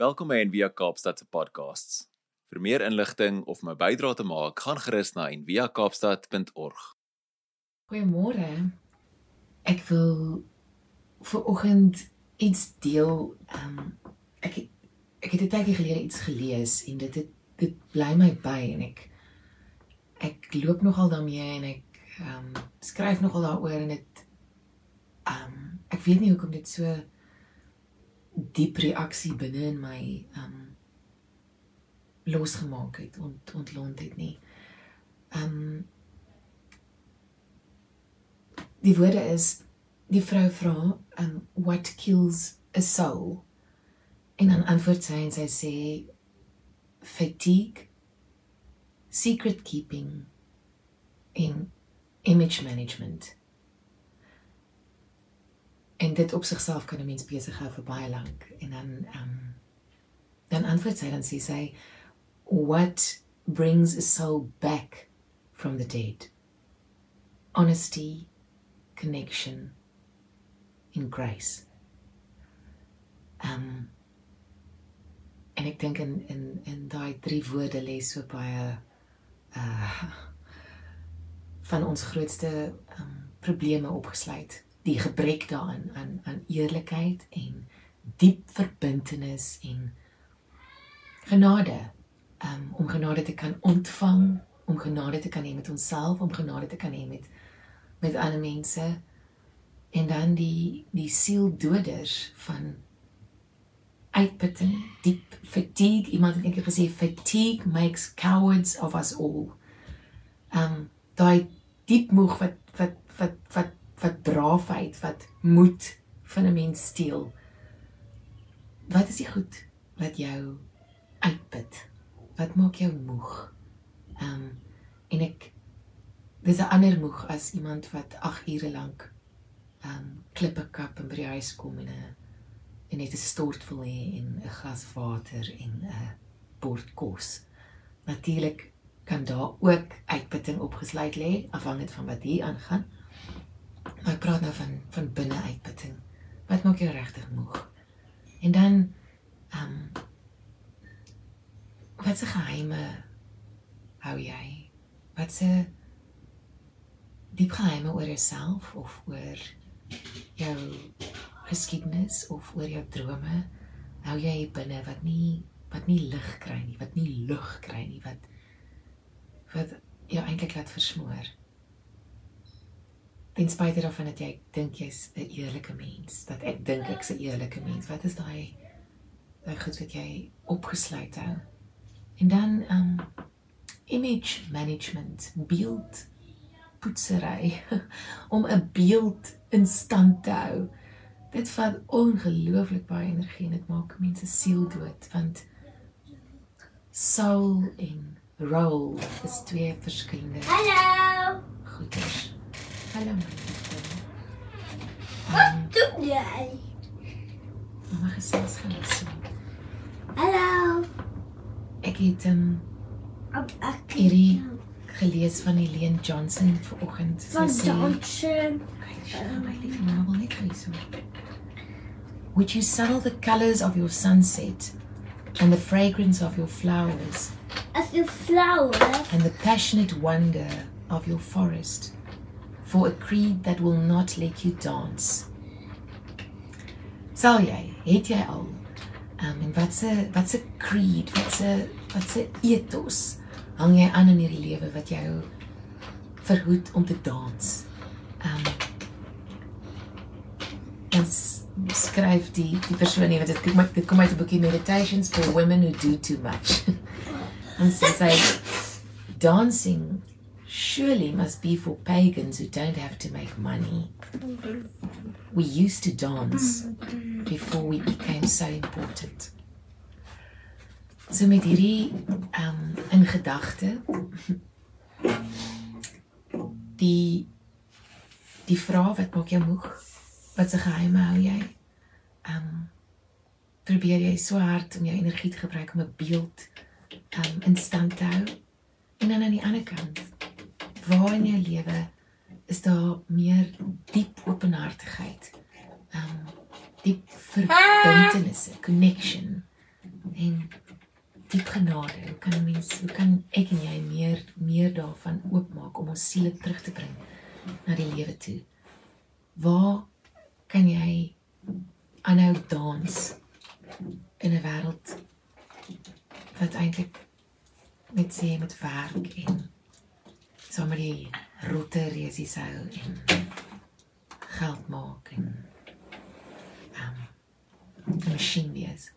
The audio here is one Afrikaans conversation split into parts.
Welkom by Envia Kaapstad se podcasts. Vir meer inligting of my bydrae te maak, gaan gerus na enviakaapstad.org. Goeiemôre. Ek wil vir oggend iets deel. Um, ek ek het 'n tydjie gelede iets gelees en dit het dit bly my by en ek ek loop nogal daarmee en ek ehm um, skryf nogal daaroor en dit ehm um, ek weet nie hoekom dit so diep reaksie binne in my ehm um, losgemaak het ont ontlont het nie. Ehm um, die woorde is die vrou vra um what kills a soul en dan antwoord sy en sy sê fatigue secret keeping en image management en dit op sigself kan 'n mens besig hou vir baie lank en dan um dan antwoord sy dan sê sy what brings a soul back from the dead honesty connection in grace. Um en ek dink in in in daai drie woorde lê so baie uh van ons grootste um probleme opgesluit. Die gebrek daarin aan aan eerlikheid en diep verbintenis en genade. Um om genade te kan ontvang, om genade te kan hê met onsself, om genade te kan hê met met ander mense en dan die die sieldoders van uitputting, diep fatigue. Iemand het eendag gesê fatigue makes cowards of us all. Um daai diep moeg wat wat wat wat wat braafheid, wat moed van 'n mens steel. Wat is die goed wat jou uitput? Wat maak jou moeg? Um en ek dis 'n ander moeg as iemand wat 8 ure lank um klippe kap en by die huis kom en 'n en net 'n stort wil hê en 'n glas water en 'n bord kos. Natuurlik kan daar ook uitputting opgesluit lê afhangend van wat hier aangaan. Maar ek praat nou van van binne uitputting. Wat maak jou regtig moeg? En dan um wat se geheime hou jy? Wat se diep geheime oor jouself of oor jou geskiedenis of oor jou drome hou jy binne wat nie wat nie lig kry nie, wat nie lug kry nie, wat wat jou eintlik laat versmoor. Ten spyte daarvan dat jy dink jy's 'n eerlike mens, dat ek dink ek's 'n eerlike mens, wat is daai daai goed wat jy opgesluit hou? En dan um image management, beeld poetsery om 'n beeld in stand te hou. Dit vat ongelooflik baie energie en dit maak mense siel dood want soul en role is twee verskillende. Hallo. Goeders. Hallo liefde. Wat doen jy? Mamma gesels gaan so. Hallo. Ek het um, Op ek hierdie gelees van Helene Johnson vanoggend. Sy van Johnson. Would you settle the colors of your sunset and the fragrance of your flowers As your flower. and the passionate wonder of your forest for a creed that will not let you dance. Sal jy, het jy al um, en wat se wat se creed, wat se wat se ethos hang jy aan in hierdie lewe wat jou verhoed om te dans? Um dan s- skryf die die persoon nie want dit kom uit- dit kom uit 'n boekie Meditations for Women Who Do Too Much. en sê dancing surely must be for pagans who don't have to make money. We used to dance before we became so important. So met hierdie um in gedagte die die vraag wat maak jou moeg? Wat se geheime hou jy? Um probeer jy so hard om jou energie te gebruik om 'n beeld um in stand te hou? En dan aan die ander kant, waar in jou lewe is daar meer diep openhartigheid? Um diep verbintenisse, connection genade. Hoe kan mens, hoe kan ek en jy meer meer daarvan oopmaak om ons siele terug te bring na die lewe toe? Waar kan jy aanhou dans in 'n wêreld wat eintlik met sê met werk en sommer die rotte resies hou en geld maak en um, 'n masjien wees.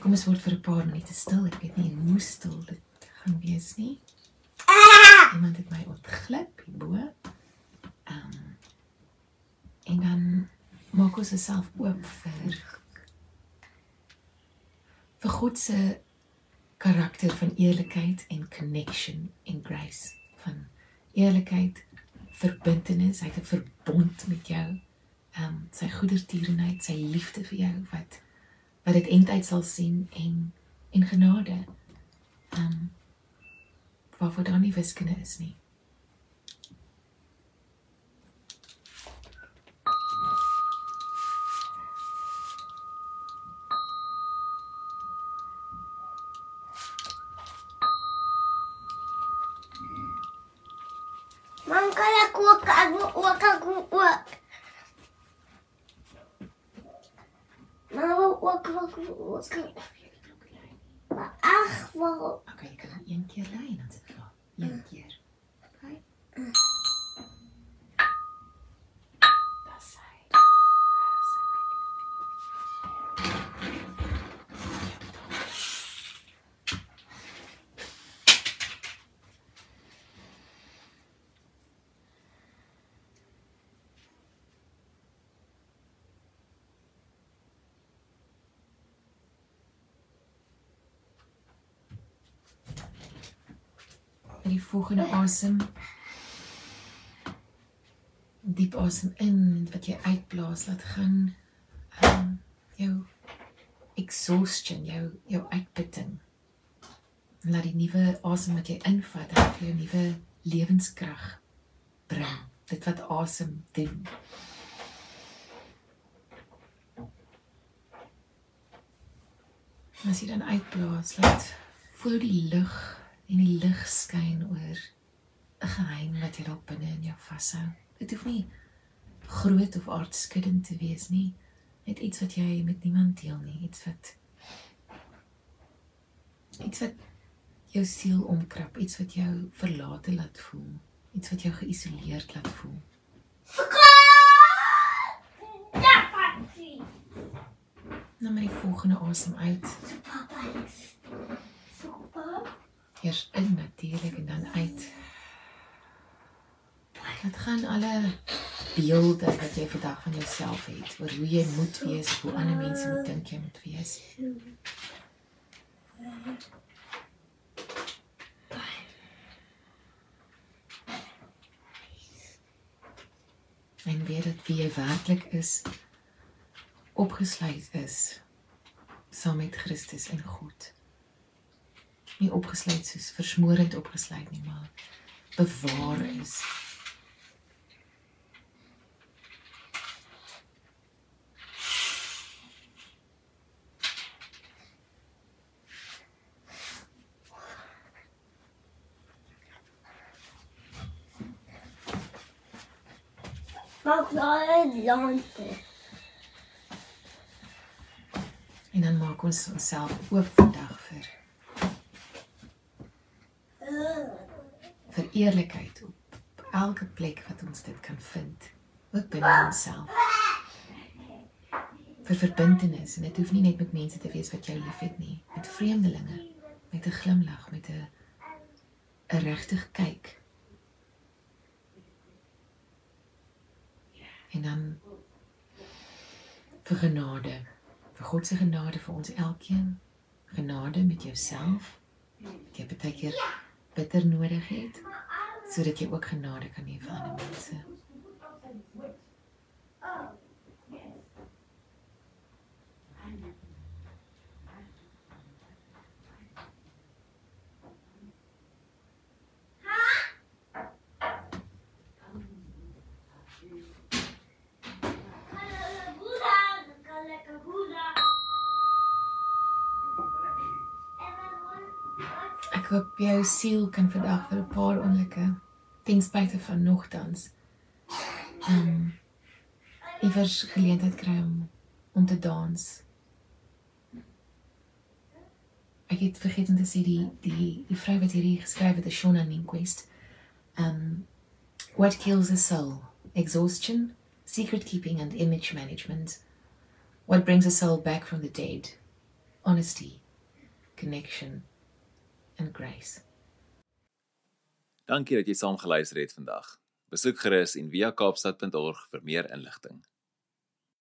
Kom ons word vir 'n paar minute stil. Ek weet nie hoe stil dit gaan wees nie. Iemand het my ontglip hierbo. Ehm um, en dan maak ons osself oop vir vir God se karakter van eerlikheid en connection en grace van eerlikheid, verbintenis, hy het 'n verbond met jou. Ehm um, sy goedertierenheid, sy liefde vir jou wat wat dit eintlik sal sien en en genade. Ehm um, waarvoor daar nie wiskunde is nie. Mam, kan ek ook ek wil ook ek wil ook. Maar wil ook ook ook. Maar ag, wel. Okay, jy kan een keer lei en dan sit vra. Een keer. Okay. Das hy. Das hy. Met die volgende asem diep asem in en wat jy uitblaas laat gaan um, jou exhaustion, jou jou uitputting. En laat die nuwe asem wat jy invat, dan vir jou nuwe lewenskrag bring. Dit wat asem doen. En as jy dan uitblaas, laat voel die lug en die lig skyn oor 'n geheim wat jy dalk binne in jou vashou. Dit hoef nie groot of aardskuddend te wees nie. Net iets wat jy met niemand deel nie, iets wat iets wat jou siel omkrap, iets wat jou verlate laat voel, iets wat jou geïsoleerd laat voel. Ja, papi. Nou met die volgende asem uit. Papa. Eers in natuurlik en dan uit. Dit gaan alle beelde wat jy vandag van jouself het oor hoe jy moet wees, hoe ander mense moet dink jy moet wees. En weet dat wie jy werklik is opgesluit is saam met Christus in God. Nie opgesluit soos versmoorend opgesluit nie, maar bewaar is. Maak nou 'n lande. En dan maak ons onsself oop vandag vir vir eerlikheid op elke plek wat ons dit kan vind, ook binne onsself. Vir verbintenis en dit hoef nie net met mense te wees wat jou liefhet nie, met vreemdelinge, met 'n glimlag, met 'n 'n regtig kyk. En dan vir genade, vir God se genade vir ons elkeen, genade met jouself. Dat jy baie keer bitter nodig het sodat jy ook genade kan hê vir ander mense. Hoop jou siel kan vandag vir 'n paar oomblikke ten spyte van nogtans ehm um, iewers geleentheid kry om om te dans. Ek het vergeet om te sê die die die vrou wat hierdie geskryf het, Shona Ninquist. Um what kills a soul? Exhaustion, secret keeping and image management. What brings a soul back from the dead? Honesty, connection and grace. Dankie dat jy saam geluister het vandag. Besoek gerus en via kaapstad.org vir meer inligting.